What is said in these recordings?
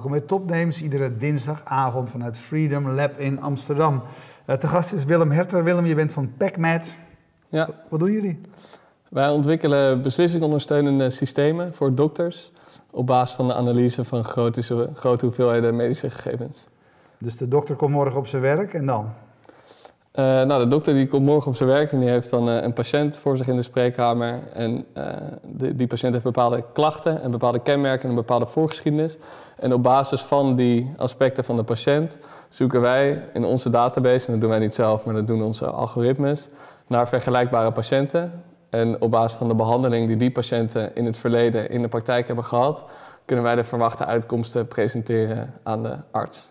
welkom bij Topnames, iedere dinsdagavond vanuit Freedom Lab in Amsterdam. Uh, te gast is Willem Herter. Willem, je bent van PacMed. Ja. Wat doen jullie? Wij ontwikkelen beslissingondersteunende systemen voor dokters op basis van de analyse van grote, grote hoeveelheden medische gegevens. Dus de dokter komt morgen op zijn werk en dan? Uh, nou, de dokter die komt morgen op zijn werk en die heeft dan uh, een patiënt voor zich in de spreekkamer. En de, die patiënt heeft bepaalde klachten en bepaalde kenmerken en een bepaalde voorgeschiedenis. En op basis van die aspecten van de patiënt zoeken wij in onze database, en dat doen wij niet zelf, maar dat doen onze algoritmes, naar vergelijkbare patiënten. En op basis van de behandeling die die patiënten in het verleden in de praktijk hebben gehad, kunnen wij de verwachte uitkomsten presenteren aan de arts.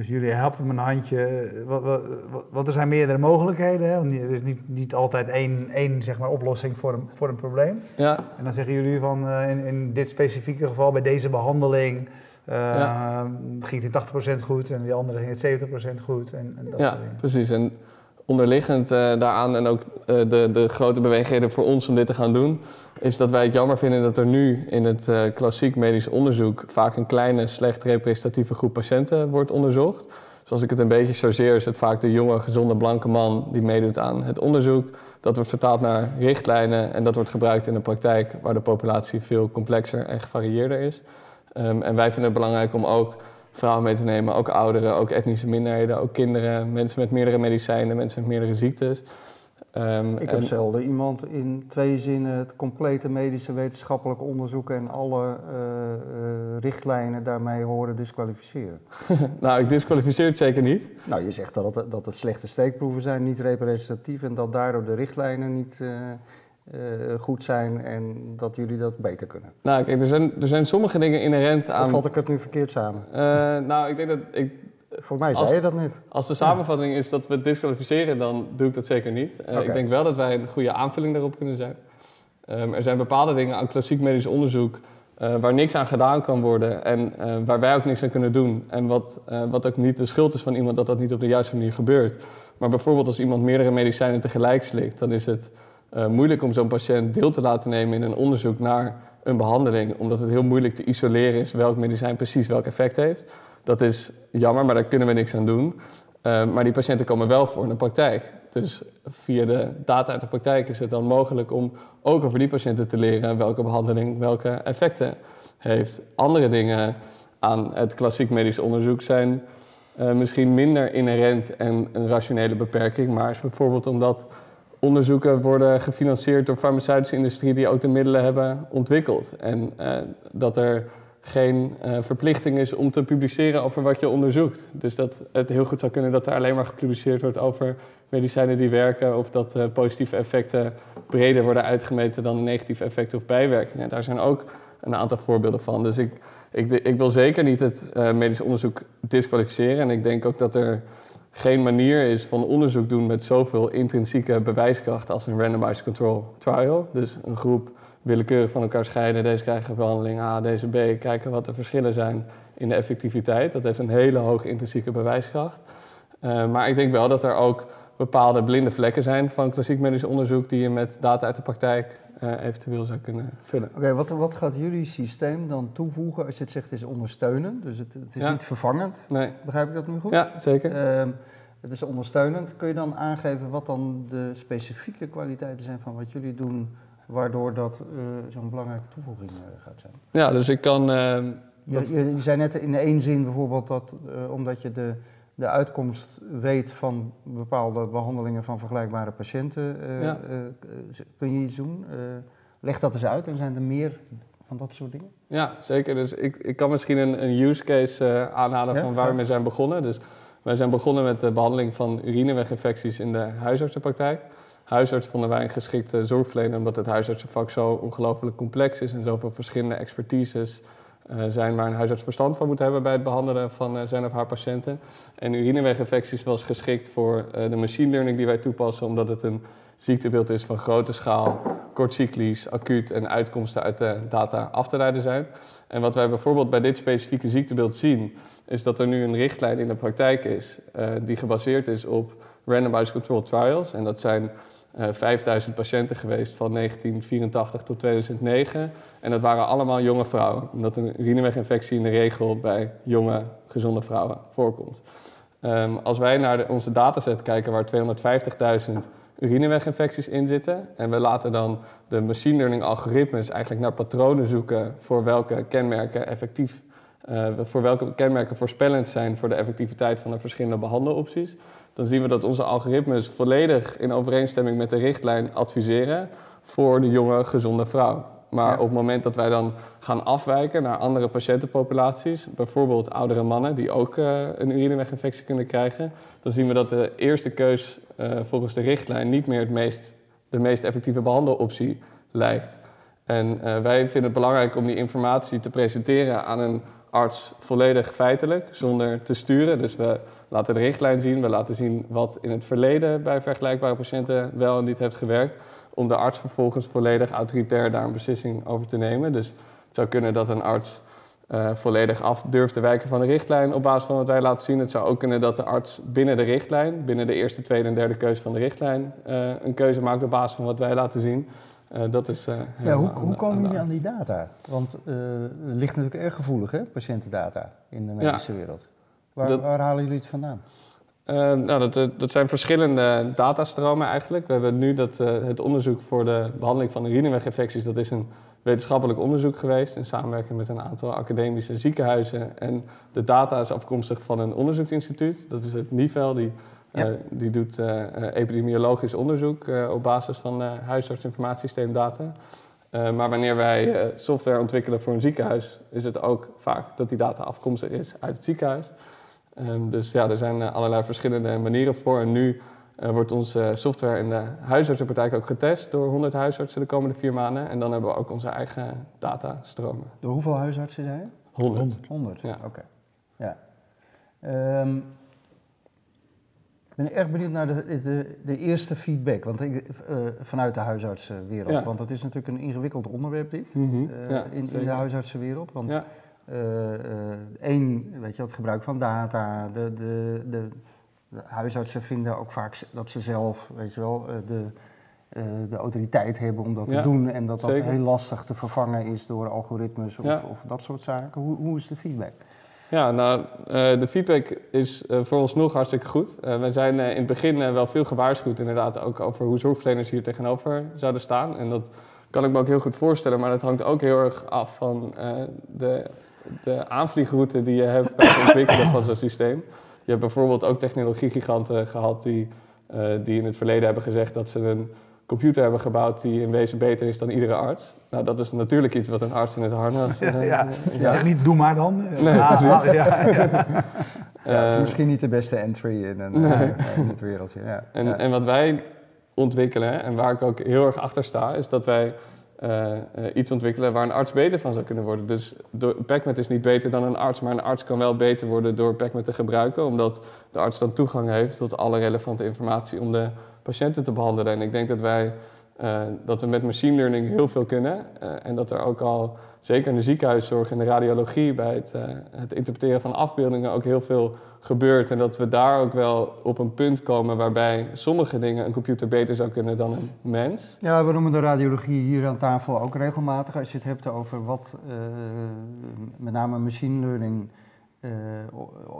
Dus jullie helpen me een handje. Wat, wat, wat, er zijn meerdere mogelijkheden. Hè? Want er is niet, niet altijd één, één zeg maar, oplossing voor een, voor een probleem. Ja. En dan zeggen jullie van uh, in, in dit specifieke geval, bij deze behandeling, uh, ja. ging het 80% goed en die andere ging het 70% goed. En, en dat ja, precies. En onderliggend uh, daaraan en ook de, de grote bewegingen voor ons om dit te gaan doen, is dat wij het jammer vinden dat er nu in het uh, klassiek medisch onderzoek vaak een kleine, slecht representatieve groep patiënten wordt onderzocht. Zoals ik het een beetje chargeer, is het vaak de jonge, gezonde, blanke man die meedoet aan het onderzoek. Dat wordt vertaald naar richtlijnen en dat wordt gebruikt in de praktijk, waar de populatie veel complexer en gevarieerder is. Um, en wij vinden het belangrijk om ook vrouwen mee te nemen, ook ouderen, ook etnische minderheden, ook kinderen, mensen met meerdere medicijnen, mensen met meerdere ziektes. Um, ik heb en... zelden iemand in twee zinnen het complete medische wetenschappelijk onderzoek en alle uh, uh, richtlijnen daarmee horen disqualificeren. nou, ik disqualificeer het zeker niet. Nou, je zegt dat het, dat het slechte steekproeven zijn, niet representatief en dat daardoor de richtlijnen niet uh, goed zijn en dat jullie dat beter kunnen. Nou, kijk, er zijn, er zijn sommige dingen inherent aan... Of vat ik het nu verkeerd samen? nou, ik denk dat... Ik, voor mij zei als, je dat niet. Als de samenvatting is dat we disqualificeren, dan doe ik dat zeker niet. Uh, okay. Ik denk wel dat wij een goede aanvulling daarop kunnen zijn. Um, er zijn bepaalde dingen aan klassiek medisch onderzoek uh, waar niks aan gedaan kan worden en uh, waar wij ook niks aan kunnen doen. En wat, wat ook niet de schuld is van iemand dat dat niet op de juiste manier gebeurt. Maar bijvoorbeeld als iemand meerdere medicijnen tegelijk slikt, dan is het moeilijk om zo'n patiënt deel te laten nemen in een onderzoek naar een behandeling, omdat het heel moeilijk te isoleren is welk medicijn precies welk effect heeft. Dat is jammer, maar daar kunnen we niks aan doen. Uh, maar die patiënten komen wel voor in de praktijk. Dus via de data uit de praktijk is het dan mogelijk om ook over die patiënten te leren welke behandeling welke effecten heeft. Andere dingen aan het klassiek medisch onderzoek zijn uh, misschien minder inherent en een rationele beperking, maar is bijvoorbeeld omdat onderzoeken worden gefinancierd door farmaceutische industrie die ook de middelen hebben ontwikkeld. En uh, dat er geen uh, verplichting is om te publiceren over wat je onderzoekt. Dus dat het heel goed zou kunnen dat er alleen maar gepubliceerd wordt over medicijnen die werken of dat uh, positieve effecten breder worden uitgemeten dan negatieve effecten of bijwerkingen. Daar zijn ook een aantal voorbeelden van. Dus ik, ik, ik wil zeker niet het medisch onderzoek disqualificeren en ik denk ook dat er geen manier is van onderzoek doen met zoveel intrinsieke bewijskracht als een randomized control trial. Dus een groep willekeurig van elkaar scheiden. Deze krijgen behandeling A, deze B. Kijken wat de verschillen zijn in de effectiviteit. Dat heeft een hele hoge intrinsieke bewijskracht. Uh, maar ik denk wel dat er ook bepaalde blinde vlekken zijn van klassiek medisch onderzoek die je met data uit de praktijk uh, eventueel zou kunnen vullen. Oké, okay, wat, wat gaat jullie systeem dan toevoegen als je het zegt is ondersteunend? Dus het, het is ja. niet vervangend. Nee. Begrijp ik dat nu goed? Ja, zeker. Uh, het is ondersteunend. Kun je dan aangeven wat dan de specifieke kwaliteiten zijn van wat jullie doen waardoor dat uh, zo'n belangrijke toevoeging uh, gaat zijn. Ja, dus ik kan... Uh, je, je, je, zei net in één zin bijvoorbeeld dat omdat je de, de uitkomst weet van bepaalde behandelingen van vergelijkbare patiënten, ja. kun je iets doen. leg dat eens uit en zijn er meer van dat soort dingen? Ja, zeker. Dus ik, ik kan misschien een, een use case aanhalen ja? van waar we mee zijn begonnen. Dus wij zijn begonnen met de behandeling van urineweginfecties in de huisartsenpraktijk huisarts vonden wij een geschikte zorgverlener omdat het huisartsenvak zo ongelooflijk complex is en zoveel verschillende expertises zijn waar een huisarts verstand van moet hebben bij het behandelen van uh, zijn of haar patiënten. En urineweginfecties was geschikt voor uh, de machine learning die wij toepassen omdat het een ziektebeeld is van grote schaal, kortcyclisch, acuut en uitkomsten uit de data af te leiden zijn. En wat wij bijvoorbeeld bij dit specifieke ziektebeeld zien, is dat er nu een richtlijn in de praktijk is die gebaseerd is op randomized controlled trials. En dat zijn 5000 patiënten geweest van 1984 tot 2009. En dat waren allemaal jonge vrouwen. Omdat een urineweginfectie in de regel bij jonge, gezonde vrouwen voorkomt. Um, als wij naar onze dataset kijken waar 250.000 urineweginfecties in zitten. En we laten dan de machine learning algoritmes eigenlijk naar patronen zoeken voor welke kenmerken effectief, uh, voor welke kenmerken voorspellend zijn voor de effectiviteit van de verschillende behandelopties. Dan zien we dat onze algoritmes volledig in overeenstemming met de richtlijn adviseren voor de jonge gezonde vrouw. Maar op het moment dat wij dan gaan afwijken naar andere patiëntenpopulaties, bijvoorbeeld oudere mannen die ook uh, een urineweginfectie kunnen krijgen, dan zien we dat de eerste keus uh, volgens de richtlijn niet meer het meest, de meest effectieve behandeloptie lijkt. En uh, wij vinden het belangrijk om die informatie te presenteren aan een arts volledig feitelijk, zonder te sturen. Dus we laten de richtlijn zien, we laten zien wat in het verleden bij vergelijkbare patiënten wel en niet heeft gewerkt om de arts vervolgens volledig autoritair daar een beslissing over te nemen. Dus het zou kunnen dat een arts uh, volledig af durft te wijken van de richtlijn op basis van wat wij laten zien. Het zou ook kunnen dat de arts binnen de richtlijn, binnen de eerste, tweede en derde keuze van de richtlijn, uh, een keuze maakt op basis van wat wij laten zien. Uh, dat is, ja, hoe, hoe komen jullie aan die data? Want het ligt natuurlijk erg gevoelig, hè, patiëntendata in de medische ja, wereld. Waar, dat, waar halen jullie het vandaan? Uh, nou, dat, dat, zijn verschillende datastromen eigenlijk. We hebben nu dat, uh, het onderzoek voor de behandeling van urineweginfecties. Dat is een wetenschappelijk onderzoek geweest in samenwerking met een aantal academische ziekenhuizen. En de data is afkomstig van een onderzoeksinstituut. Dat is het NIVEL. Die, ja. uh, die doet epidemiologisch onderzoek op basis van huisartsinformatiesysteemdata. maar wanneer wij software ontwikkelen voor een ziekenhuis, is het ook vaak dat die data afkomstig is uit het ziekenhuis. Um, dus ja, er zijn uh, allerlei verschillende manieren voor. En nu wordt onze software in de huisartsenpraktijk ook getest door 100 huisartsen de komende vier maanden. En dan hebben we ook onze eigen datastromen. Door hoeveel huisartsen zijn je? 100. 100, ja. oké. Ja. Um, ik ben echt benieuwd naar de, de, de eerste feedback want ik, uh, vanuit de huisartsenwereld. Ja. Want dat is natuurlijk een ingewikkeld onderwerp dit, mm -hmm. uh, ja, in, in, de huisartsenwereld. Want ja. Eén, weet je, het gebruik van data. De, de, de, de, huisartsen vinden ook vaak dat ze zelf, weet je wel, de, de autoriteit hebben om dat te doen. En dat dat zeker. heel lastig te vervangen is door algoritmes of, of dat soort zaken. Hoe, hoe is de feedback? Ja, nou, de feedback is voor ons nog hartstikke goed. we zijn in het begin wel veel gewaarschuwd, inderdaad, ook over hoe zorgverleners hier tegenover zouden staan. En dat kan ik me ook heel goed voorstellen, maar dat hangt ook heel erg af van de de aanvliegroute die je hebt bij het ontwikkelen van zo'n systeem. Je hebt bijvoorbeeld ook technologiegiganten gehad die, die in het verleden hebben gezegd dat ze een computer hebben gebouwd die in wezen beter is dan iedere arts. Nou, dat is natuurlijk iets wat een arts in het harnas... Ja, ja. Je zegt niet, doe maar dan. Nee, ah. Ah, ja. ja, het is misschien niet de beste entry in, een, nee. in het wereldje. Ja. En, en wat wij ontwikkelen, en waar ik ook heel erg achter sta, is dat wij uh, uh, iets ontwikkelen waar een arts beter van zou kunnen worden. Dus PacMed is niet beter dan een arts, maar een arts kan wel beter worden door PacMed te gebruiken, omdat de arts dan toegang heeft tot alle relevante informatie om de patiënten te behandelen. En ik denk dat wij uh, dat we met machine learning heel veel kunnen en dat er ook al zeker in de ziekenhuiszorg en de radiologie bij het, het interpreteren van afbeeldingen ook heel veel gebeurt. En dat we daar ook wel op een punt komen waarbij sommige dingen een computer beter zou kunnen dan een mens. Ja, we noemen de radiologie hier aan tafel ook regelmatig. Als je het hebt over wat met name machine learning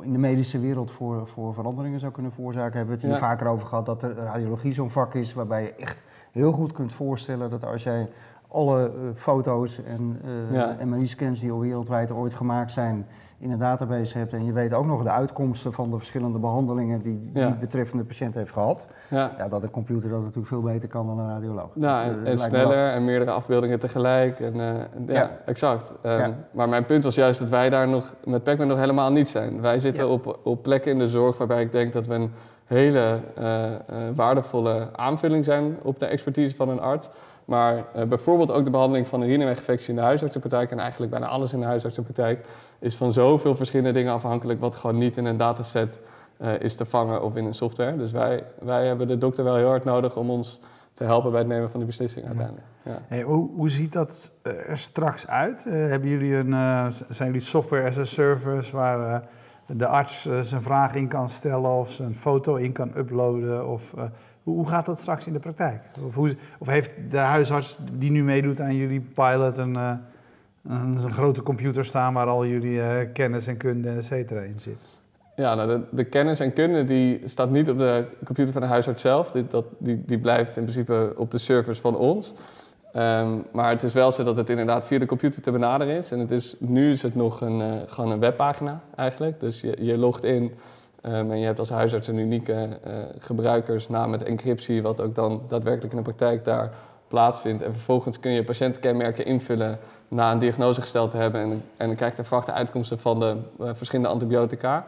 in de medische wereld voor, voor veranderingen zou kunnen veroorzaken, hebben we het hier ja. vaker over gehad dat de radiologie zo'n vak is waarbij je echt heel goed kunt voorstellen dat als jij alle uh, foto's en ja. MRI-scans die al wereldwijd ooit gemaakt zijn, in een database hebt en je weet ook nog de uitkomsten van de verschillende behandelingen die die ja. betreffende patiënt heeft gehad, ja. ja. dat een computer dat natuurlijk veel beter kan dan een radioloog. Nou, en, en sneller en meerdere afbeeldingen tegelijk. En, uh, ja, ja, exact. Um, maar mijn punt was juist dat wij daar nog met PacMan nog helemaal niet zijn. Wij zitten op, op plekken in de zorg waarbij ik denk dat we een hele uh, uh, waardevolle aanvulling zijn op de expertise van een arts. Maar uh, bijvoorbeeld ook de behandeling van een urineweginfectie in de huisartsenpraktijk en eigenlijk bijna alles in de huisartsenpraktijk is van zoveel verschillende dingen afhankelijk wat gewoon niet in een dataset uh, is te vangen of in een software. Dus wij, wij hebben de dokter wel heel hard nodig om ons te helpen bij het nemen van die beslissing uiteindelijk. Ja. Hey, hoe, hoe ziet dat er straks uit? Uh, hebben jullie een, zijn jullie software as a service waar de arts zijn vraag in kan stellen of zijn foto in kan uploaden? Of, Hoe, gaat dat straks in de praktijk? Of, hoe, of, heeft de huisarts die nu meedoet aan jullie pilot een, uh, een, grote computer staan waar al jullie kennis en kunde et cetera in zit? Ja, nou de, de, kennis en kunde die staat niet op de computer van de huisarts zelf. Die, dat, die, die blijft in principe op de servers van ons. Ehm, maar het is wel zo dat het inderdaad via de computer te benaderen is. En het is, nu is het nog een, uh, gewoon een webpagina eigenlijk. Dus je, je logt in um, en je hebt als huisarts een unieke uh, gebruikersnaam met encryptie, wat ook dan daadwerkelijk in de praktijk daar plaatsvindt. En vervolgens kun je patiëntkenmerken invullen na een diagnose gesteld te hebben. En, en dan krijg je verwachte uitkomsten van de uh, verschillende antibiotica.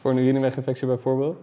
Voor een urineweginfectie bijvoorbeeld.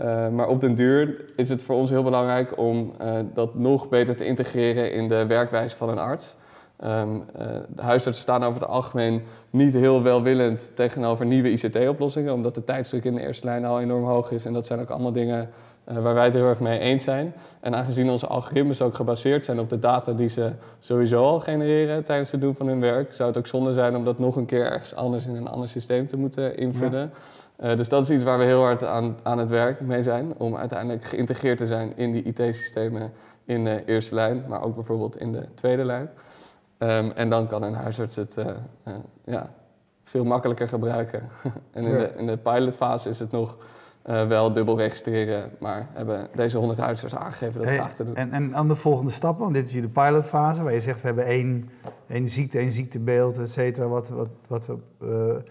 Uh, maar op den duur is het voor ons heel belangrijk om dat nog beter te integreren in de werkwijze van een arts. Um, uh, de huisartsen staan over het algemeen niet heel welwillend tegenover nieuwe ICT-oplossingen, omdat de tijdsdruk in de eerste lijn al enorm hoog is. En dat zijn ook allemaal dingen waar wij het heel erg mee eens zijn. En aangezien onze algoritmes ook gebaseerd zijn op de data die ze sowieso al genereren tijdens het doen van hun werk, zou het ook zonde zijn om dat nog een keer ergens anders in een ander systeem te moeten invullen. Ja. Uh, dus dat is iets waar we heel hard aan, aan het werk mee zijn. Om uiteindelijk geïntegreerd te zijn in die IT-systemen in de eerste lijn, maar ook bijvoorbeeld in de tweede lijn. Um, en dan kan een huisarts het uh, uh, ja, veel makkelijker gebruiken. en in, ja. de, in de pilotfase is het nog wel dubbel registreren, maar hebben deze 100 huisartsen aangegeven dat hey, graag te doen. En, en aan de volgende stappen, want dit is jullie pilotfase, waar je zegt we hebben één, één ziekte, één ziektebeeld, et cetera, wat, wat, wat we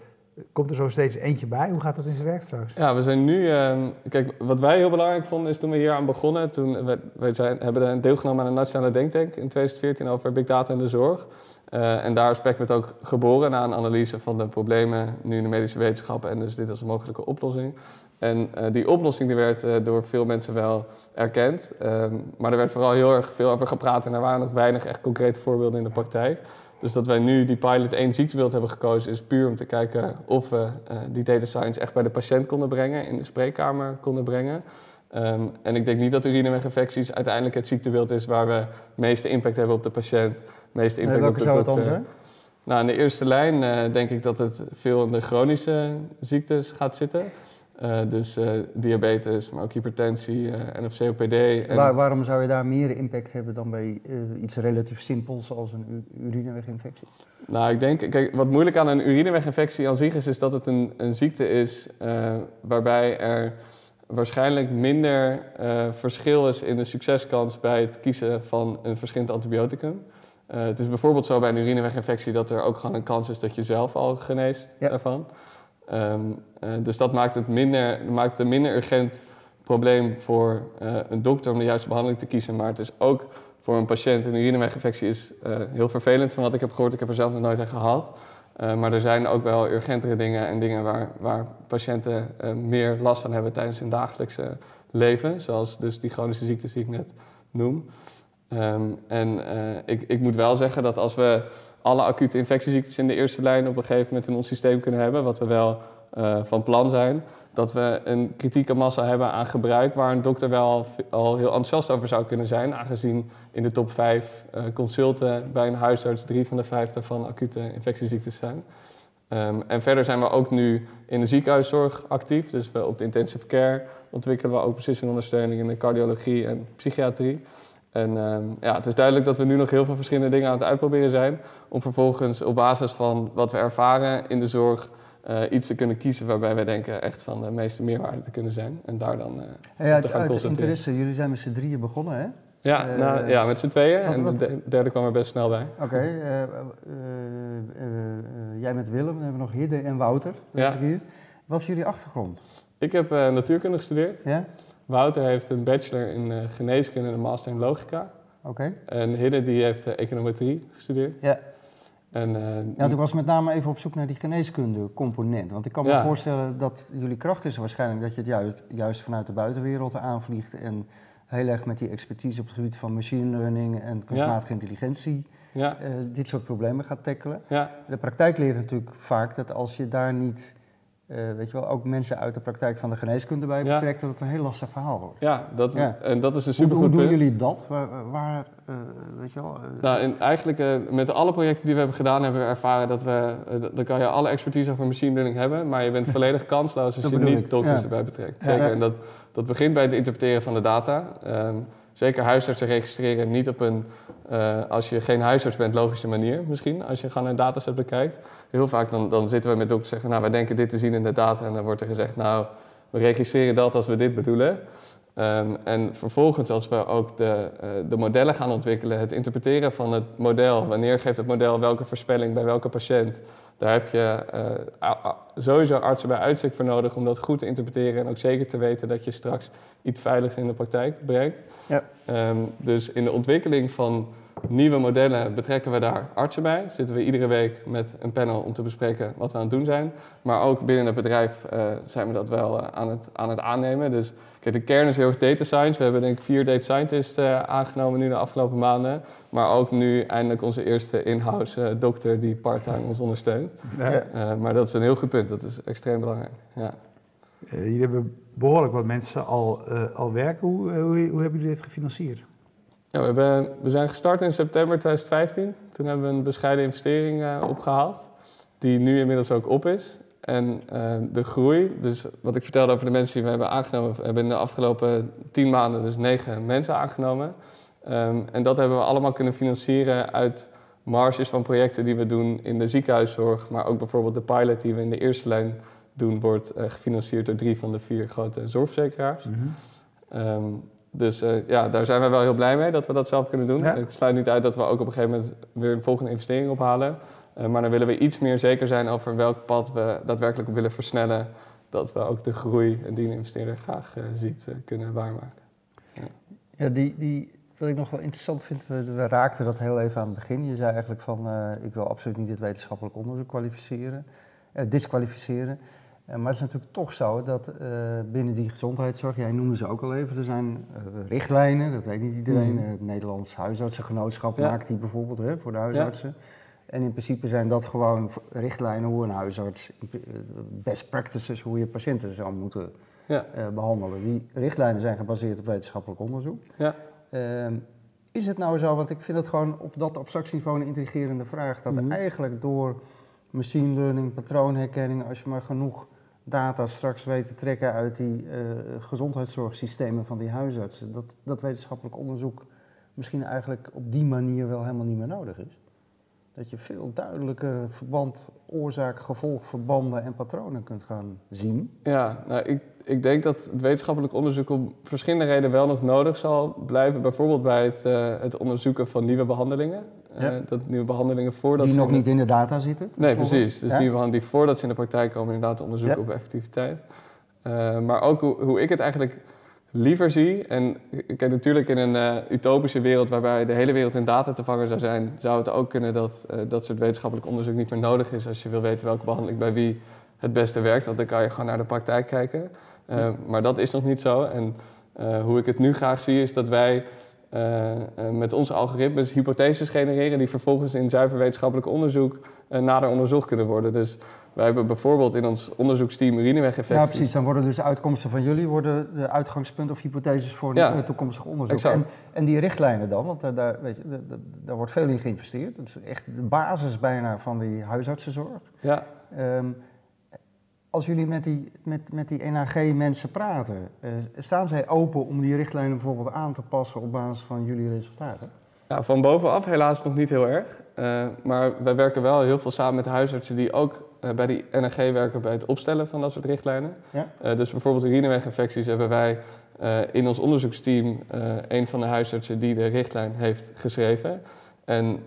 Komt er zo steeds eentje bij? Hoe gaat dat in zijn werk straks? Ja, we zijn nu... Uh, kijk, wat wij heel belangrijk vonden is toen we hier aan begonnen... toen we, we zijn, hebben deelgenomen aan de Nationale Denktank in 2014 over Big Data in de zorg. Uh, en daar is PECMET ook geboren na een analyse van de problemen nu in de medische wetenschappen... en dus dit als een mogelijke oplossing. En uh, die oplossing die werd uh, door veel mensen wel erkend. Um, maar er werd vooral heel erg veel over gepraat en er waren nog weinig echt concrete voorbeelden in de praktijk. Dus dat wij nu die pilot 1 ziektebeeld hebben gekozen, is puur om te kijken of we uh, die data science echt bij de patiënt konden brengen, in de spreekkamer konden brengen. Um, en ik denk niet dat urineweginfecties uiteindelijk het ziektebeeld is waar we het meeste impact hebben op de patiënt, meeste impact op de zou het dan zijn? Nou, in de eerste lijn uh, denk ik dat het veel in de chronische ziektes gaat zitten. Uh, dus uh, diabetes, maar ook hypertensie uh, en of COPD. En Waar, waarom zou je daar meer impact hebben dan bij iets relatief simpels als een urineweginfectie? Nou, ik denk, kijk, wat moeilijk aan een urineweginfectie aan zich is, is dat het een, een ziekte is waarbij er waarschijnlijk minder verschil is in de succeskans bij het kiezen van een verschillend antibioticum. het is bijvoorbeeld zo bij een urineweginfectie dat er ook gewoon een kans is dat je zelf al geneest Ja. daarvan. Um, uh, dus dat maakt het, minder, maakt het een minder urgent probleem voor uh, een dokter om de juiste behandeling te kiezen. Maar het is ook voor een patiënt, een urineweginfectie is uh, heel vervelend van wat ik heb gehoord. Ik heb er zelf nog nooit aan gehad. maar er zijn ook wel urgentere dingen en dingen waar, waar patiënten meer last van hebben tijdens hun dagelijkse leven. Zoals dus die chronische ziektes die ik net noem. Um, en ik, ik moet wel zeggen dat als we alle acute infectieziektes in de eerste lijn op een gegeven moment in ons systeem kunnen hebben, wat we wel uh, van plan zijn, dat we een kritieke massa hebben aan gebruik waar een dokter wel al, heel enthousiast over zou kunnen zijn, aangezien in de top 5 uh, consulten bij een huisarts drie van de vijf daarvan acute infectieziektes zijn. Um, en verder zijn we ook nu in de ziekenhuiszorg actief, dus we op de intensive care ontwikkelen we ook precisionondersteuning in de cardiologie en psychiatrie. En uh, ja, het is duidelijk dat we nu nog heel veel verschillende dingen aan het uitproberen zijn. Om vervolgens op basis van wat we ervaren in de zorg uh, iets te kunnen kiezen waarbij wij denken echt van de meeste meerwaarde te kunnen zijn. En daar dan uh, ja, te gaan uit interesse, jullie zijn met z'n drieën begonnen, hè? Ja, Uh, nou, ja met z'n tweeën. wat- En wat- de derde kwam er best snel bij. Oké, eh, eh, eh, eh, jij met Willem, dan hebben we nog Hidde en Wouter. Dat Ja. is hier. Wat is jullie achtergrond? Ik heb eh, natuurkunde gestudeerd. Ja? Wouter heeft een bachelor in eh, geneeskunde en een master in logica. Oké. En Hidde die heeft eh, econometrie gestudeerd. Ja. En, eh, Ja, ik was met name even op zoek naar die geneeskunde component. Want ik kan me voorstellen dat jullie kracht is waarschijnlijk dat je het juist, juist vanuit de buitenwereld aanvliegt. En heel erg met die expertise op het gebied van machine learning en kunstmatige intelligentie ja, dit soort problemen gaat tackelen. ja, De praktijk leert natuurlijk vaak dat als je daar niet, eh, weet je wel, ook mensen uit de praktijk van de geneeskunde bij Ja. betrekt, dat het een heel lastig verhaal wordt. ja, dat, Ja. en dat is een supergoed hoe doen punt. jullie dat? Waar, waar eh, weet je wel? eh, Nou, en eigenlijk met alle projecten die we hebben gedaan, hebben we ervaren dat we, dan kan je alle expertise over machine learning hebben, maar je bent volledig kansloos als je niet dokters ja. erbij betrekt. Zeker. En dat, dat begint bij het interpreteren van de data. Ehm, zeker huisartsen registreren niet op een, als je geen huisarts bent, logische manier misschien. Als je gewoon een dataset bekijkt. Heel vaak dan, dan zitten we met dokters zeggen, nou wij denken dit te zien in de data. En dan wordt er gezegd, nou we registreren dat als we dit bedoelen. Ehm, en vervolgens, als we ook de, uh, de modellen gaan ontwikkelen, het interpreteren van het model, wanneer geeft het model welke voorspelling bij welke patiënt, daar heb je uh, sowieso artsen bij uitzicht voor nodig om dat goed te interpreteren en ook zeker te weten dat je straks iets veiligs in de praktijk brengt. Ja. Um, dus in de ontwikkeling van nieuwe modellen betrekken we daar artsen bij. Zitten we iedere week met een panel om te bespreken wat we aan het doen zijn. Maar ook binnen het bedrijf uh, zijn we dat wel uh, aan, het, aan het aannemen. Dus kijk, de kern is heel erg data science. We hebben denk ik vier data scientists uh, aangenomen nu de afgelopen maanden. Maar ook nu eindelijk onze eerste in-house dokter die part-time ons ondersteunt. Ja. maar dat is een heel goed punt. Dat is extreem belangrijk. Ja. jullie hebben behoorlijk wat mensen al, al werken. Hoe, hoe, hoe hebben jullie dit gefinancierd? Ja, we, hebben, we zijn gestart in september 2015. Toen hebben we een bescheiden investering uh, opgehaald, die nu inmiddels ook op is. En uh, de groei, dus wat ik vertelde over de mensen die we hebben aangenomen, we hebben in de afgelopen tien maanden dus negen mensen aangenomen. Um, en dat hebben we allemaal kunnen financieren uit marges van projecten die we doen in de ziekenhuiszorg, maar ook bijvoorbeeld de pilot die we in de eerste lijn doen, wordt uh, gefinancierd door drie van de vier grote zorgverzekeraars. Mm -hmm. um, dus uh, ja, daar zijn we wel heel blij mee dat we dat zelf kunnen doen. Ik sluit niet uit dat we ook op een gegeven moment weer een volgende investering ophalen. Uh, maar dan willen we iets meer zeker zijn over welk pad we daadwerkelijk willen versnellen. Dat we ook de groei die een investeerder graag uh, ziet kunnen waarmaken. Ja, ja die, die, wat ik nog wel interessant vind, we, we, raakten dat heel even aan het begin. Je zei eigenlijk van, ik wil absoluut niet het wetenschappelijk onderzoek kwalificeren, disqualificeren. Eh, maar het is natuurlijk toch zo dat uh, binnen die gezondheidszorg, jij noemde ze ook al even, er zijn uh, richtlijnen, dat weet niet iedereen. Mm. het Nederlands Huisartsengenootschap ja. maakt die bijvoorbeeld hè, voor de huisartsen. Ja. En in principe zijn dat gewoon richtlijnen hoe een huisarts, best practices, hoe je patiënten zou moeten ja. behandelen. Die richtlijnen zijn gebaseerd op wetenschappelijk onderzoek. Ja. Ehm, is het nou zo, want ik vind het gewoon op dat abstractieniveau een intrigerende vraag, dat mm. eigenlijk door machine learning, patroonherkenning, als je maar genoeg data straks weet te trekken uit die uh, gezondheidszorgsystemen van die huisartsen, dat, dat wetenschappelijk onderzoek misschien eigenlijk op die manier wel helemaal niet meer nodig is. Dat je veel duidelijker verband, oorzaak, gevolg, verbanden en patronen kunt gaan zien. Ja, nou, ik, ik denk dat het wetenschappelijk onderzoek om verschillende redenen wel nog nodig zal blijven. Bijvoorbeeld bij het, uh, het onderzoeken van nieuwe behandelingen. Uh, dat nieuwe behandelingen voordat Die nog niet in de data zitten? Nee, precies. Dus ja? die, die voordat ze in de praktijk komen inderdaad onderzoeken op effectiviteit. Uh, maar ook hoe, hoe, ik het eigenlijk liever zie. En kijk, natuurlijk in een utopische wereld waarbij de hele wereld in data te vangen zou zijn, zou het ook kunnen dat dat soort wetenschappelijk onderzoek niet meer nodig is als je wil weten welke behandeling bij wie het beste werkt. Want dan kan je gewoon naar de praktijk kijken. Uh, maar dat is nog niet zo. En hoe ik het nu graag zie is dat wij met onze algoritmes hypotheses genereren die vervolgens in zuiver wetenschappelijk onderzoek nader onderzocht kunnen worden. Dus wij hebben bijvoorbeeld in ons onderzoeksteam urinewegeffecten. Ja, precies. Dan worden dus de uitkomsten van jullie worden de uitgangspunt of hypotheses voor ja, toekomstig onderzoek. En, en, die richtlijnen dan, want daar, weet je, daar, daar, wordt veel in geïnvesteerd. Dat is echt de basis bijna van die huisartsenzorg. Ja. Um, als jullie met die, met, met die NHG-mensen praten, uh, staan zij open om die richtlijnen bijvoorbeeld aan te passen op basis van jullie resultaten? Ja, van bovenaf helaas nog niet heel erg. Uh, maar wij werken wel heel veel samen met huisartsen die ook uh, bij die NHG werken bij het opstellen van dat soort richtlijnen. Ja? dus bijvoorbeeld urineweginfecties hebben wij in ons onderzoeksteam een van de huisartsen die de richtlijn heeft geschreven. En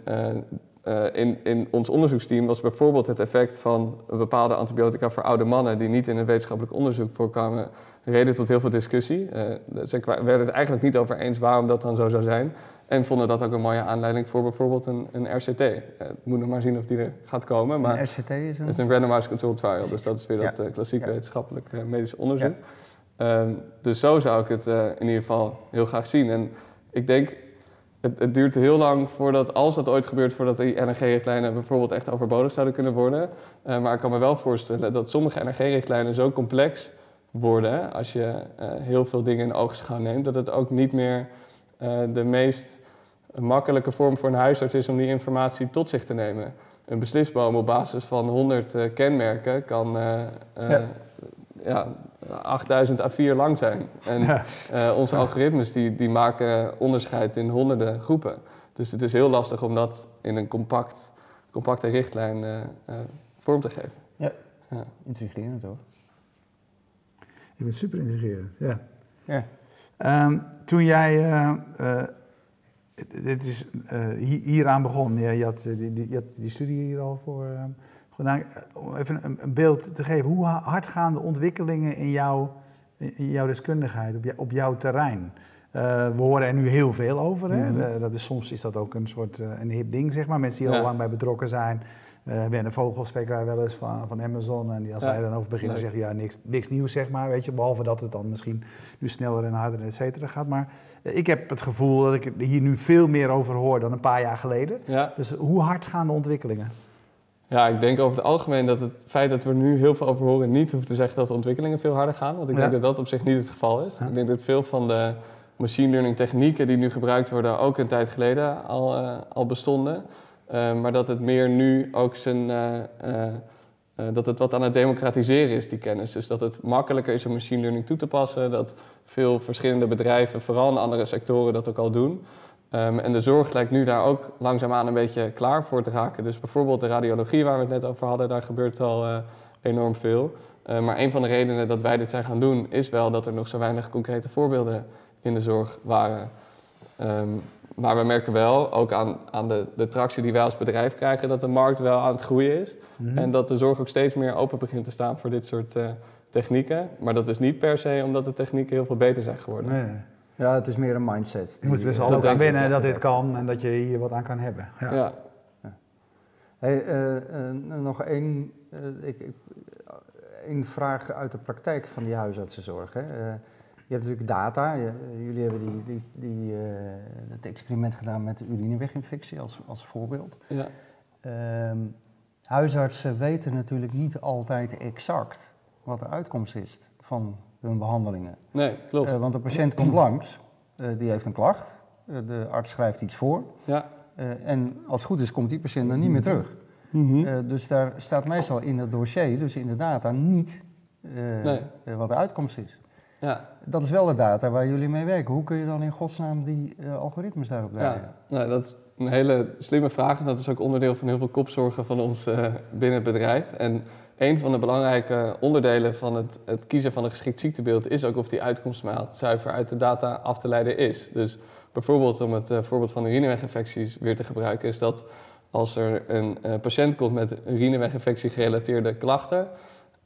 uh, in, in ons onderzoeksteam was bijvoorbeeld het effect van bepaalde antibiotica voor oude mannen die niet in het wetenschappelijk onderzoek voorkwamen, reden tot heel veel discussie. Uh, ze werden het eigenlijk niet over eens waarom dat dan zo zou zijn. En vonden dat ook een mooie aanleiding voor bijvoorbeeld een, een RCT. Uh, moet nog maar zien of die er gaat komen. Maar een RCT is een? is een randomized controlled trial. Dus dat is weer dat klassieke ja. wetenschappelijk medisch onderzoek. Ja. Um, dus zo zou ik het in ieder geval heel graag zien. En ik denk het, duurt heel lang voordat, als dat ooit gebeurt, voordat die NRG-richtlijnen bijvoorbeeld echt overbodig zouden kunnen worden. Uh, maar ik kan me wel voorstellen dat sommige NRG-richtlijnen zo complex worden, als je uh, heel veel dingen in oogschouw neemt, dat het ook niet meer uh, de meest makkelijke vorm voor een huisarts is om die informatie tot zich te nemen. Een beslisboom op basis van 100 kenmerken kan ja, 8000 A4 lang zijn. En onze algoritmes die, die maken onderscheid in honderden groepen. Dus het is heel lastig om dat in een compact, compacte richtlijn vorm te geven. Ja, ja. intrigerend hoor. Je bent super intrigerend, ja. ja. Um, toen jij, uh, uh, dit is uh, hieraan begon, je, je, had, die, die, je had die studie hier al voor gedaan. Om even een, beeld te geven, hoe hard gaan de ontwikkelingen in, jou, in jouw deskundigheid, op, jou, op jouw terrein? we horen er nu heel veel over. Hè? Mhm. dat is, soms is dat ook een soort een hip ding, zeg maar. Mensen die al lang bij betrokken zijn. Uh, Werner Vogel spreken wij wel eens van, van Amazon. En die, als wij dan over beginnen, zeggen ja, niks, niks nieuws zeg maar. Weet je, behalve dat het dan misschien nu sneller en harder et cetera gaat. Maar uh, ik heb het gevoel dat ik hier nu veel meer over hoor dan een paar jaar geleden. Ja. Dus hoe hard gaan de ontwikkelingen? Ja, ik denk over het algemeen dat het feit dat we er nu heel veel over horen niet hoeft te zeggen dat de ontwikkelingen veel harder gaan. Want ik denk dat dat op zich niet het geval is. Ik denk dat veel van de machine learning technieken die nu gebruikt worden ook een tijd geleden al, uh, al bestonden. Uh, maar dat het meer nu ook zijn. Uh, dat het wat aan het democratiseren is, die kennis. Dus dat het makkelijker is om machine learning toe te passen. Dat veel verschillende bedrijven, vooral in andere sectoren, dat ook al doen. Um, en de zorg lijkt nu daar ook langzaamaan een beetje klaar voor te raken. Dus bijvoorbeeld de radiologie waar we het net over hadden, daar gebeurt al enorm veel. maar een van de redenen dat wij dit zijn gaan doen, is wel dat er nog zo weinig concrete voorbeelden in de zorg waren. Um, maar we merken wel, ook aan, aan de, de tractie die wij als bedrijf krijgen, dat de markt wel aan het groeien is. Mhm. En dat de zorg ook steeds meer open begint te staan voor dit soort uh, technieken. Maar dat is niet per se omdat de technieken heel veel beter zijn geworden. Nee. Ja, het is meer een mindset. Je moet best wel aan winnen dat dit kan en dat je hier wat aan kan hebben. Ja. ja. Hey, uh, uh, nog één, ik, één vraag uit de praktijk van die huisartsenzorg. Hè. Je hebt natuurlijk data. jullie hebben die, die, die uh, het experiment gedaan met de urineweginfectie als, als voorbeeld. Ja. Ehm, huisartsen weten natuurlijk niet altijd exact wat de uitkomst is van hun behandelingen. Nee, klopt. Uh, want de patiënt komt langs, uh, die heeft een klacht, de arts schrijft iets voor. Ja. en als het goed is, komt die patiënt dan niet meer terug. Mm -hmm. dus daar staat meestal in het dossier, dus in de data, niet nee. wat de uitkomst is. Ja. Dat is wel de data waar jullie mee werken. Hoe kun je dan in godsnaam die algoritmes daarop leggen? Ja, nou, dat is een hele slimme vraag. En dat is ook onderdeel van heel veel kopzorgen van ons binnen het bedrijf. En een van de belangrijke onderdelen van het, het, kiezen van een geschikt ziektebeeld is ook of die uitkomstmaat zuiver uit de data af te leiden is. Dus bijvoorbeeld om het uh, voorbeeld van urineweginfecties weer te gebruiken, is dat als er een patiënt komt met urineweginfectie gerelateerde klachten,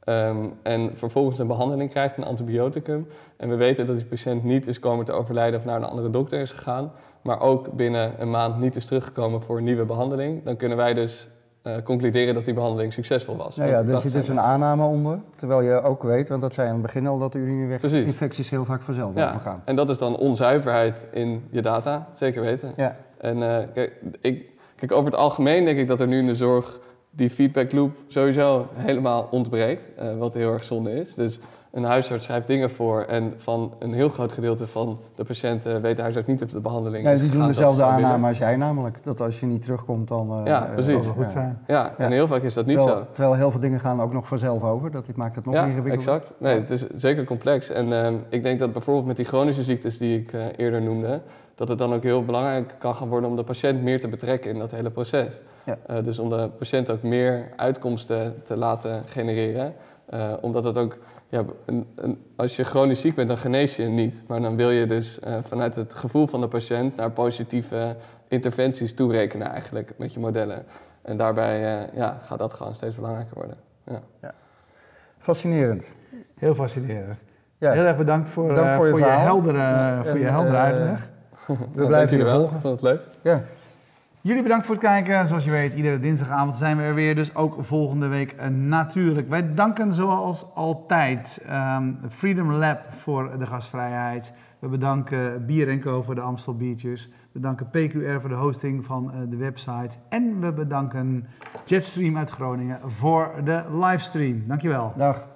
Ehm, en vervolgens een behandeling krijgt, een antibioticum. En we weten dat die patiënt niet is komen te overlijden of naar een andere dokter is gegaan, maar ook binnen een maand niet is teruggekomen voor een nieuwe behandeling. Dan kunnen wij dus uh, concluderen dat die behandeling succesvol was. Ja, ja er zit dus een aanname onder, terwijl je ook weet, want dat zei aan het begin al, dat urineweginfecties heel vaak vanzelf ja, overgaan. En dat is dan onzuiverheid in je data, zeker weten. Ja. En uh, kijk, ik, kijk, over het algemeen denk ik dat er nu in de zorg die feedback loop sowieso helemaal ontbreekt, uh, wat heel erg zonde is. Dus een huisarts schrijft dingen voor en van een heel groot gedeelte van de patiënten weet de huisarts niet of de behandeling nee, is Die doen dezelfde aanname als jij namelijk, dat als je niet terugkomt dan uh, ja, precies. zal het goed zijn. Ja, en heel vaak is dat niet zo. Terwijl heel veel dingen gaan ook nog vanzelf over, dat maakt het nog ja, ingewikkelder. exact. Nee, het is zeker complex. En uh, ik denk dat bijvoorbeeld met die chronische ziektes die ik uh, eerder noemde, dat het dan ook heel belangrijk kan gaan worden om de patiënt meer te betrekken in dat hele proces. Ja. Uh, dus om de patiënt ook meer uitkomsten te laten genereren. Uh, omdat het ook, ja, een, een, als je chronisch ziek bent, dan genees je niet. Maar dan wil je dus uh, vanuit het gevoel van de patiënt naar positieve interventies toerekenen eigenlijk met je modellen. En daarbij ja, gaat dat gewoon steeds belangrijker worden. Ja. ja. Fascinerend. Heel fascinerend. Ja. Heel erg bedankt voor, Dank voor, je, voor je, heldere, voor je heldere uitleg. We blijven je volgen. Vond het leuk. Ja. Jullie bedankt voor het kijken. Zoals je weet, iedere dinsdagavond zijn we er weer. Dus ook volgende week uh, natuurlijk. Wij danken zoals altijd um, Freedom Lab voor de gastvrijheid. We bedanken Bier Co voor de Amstel Biertjes. We bedanken PQR voor de hosting van uh, de website. En we bedanken Jetstream uit Groningen voor de livestream. Dankjewel. Dag.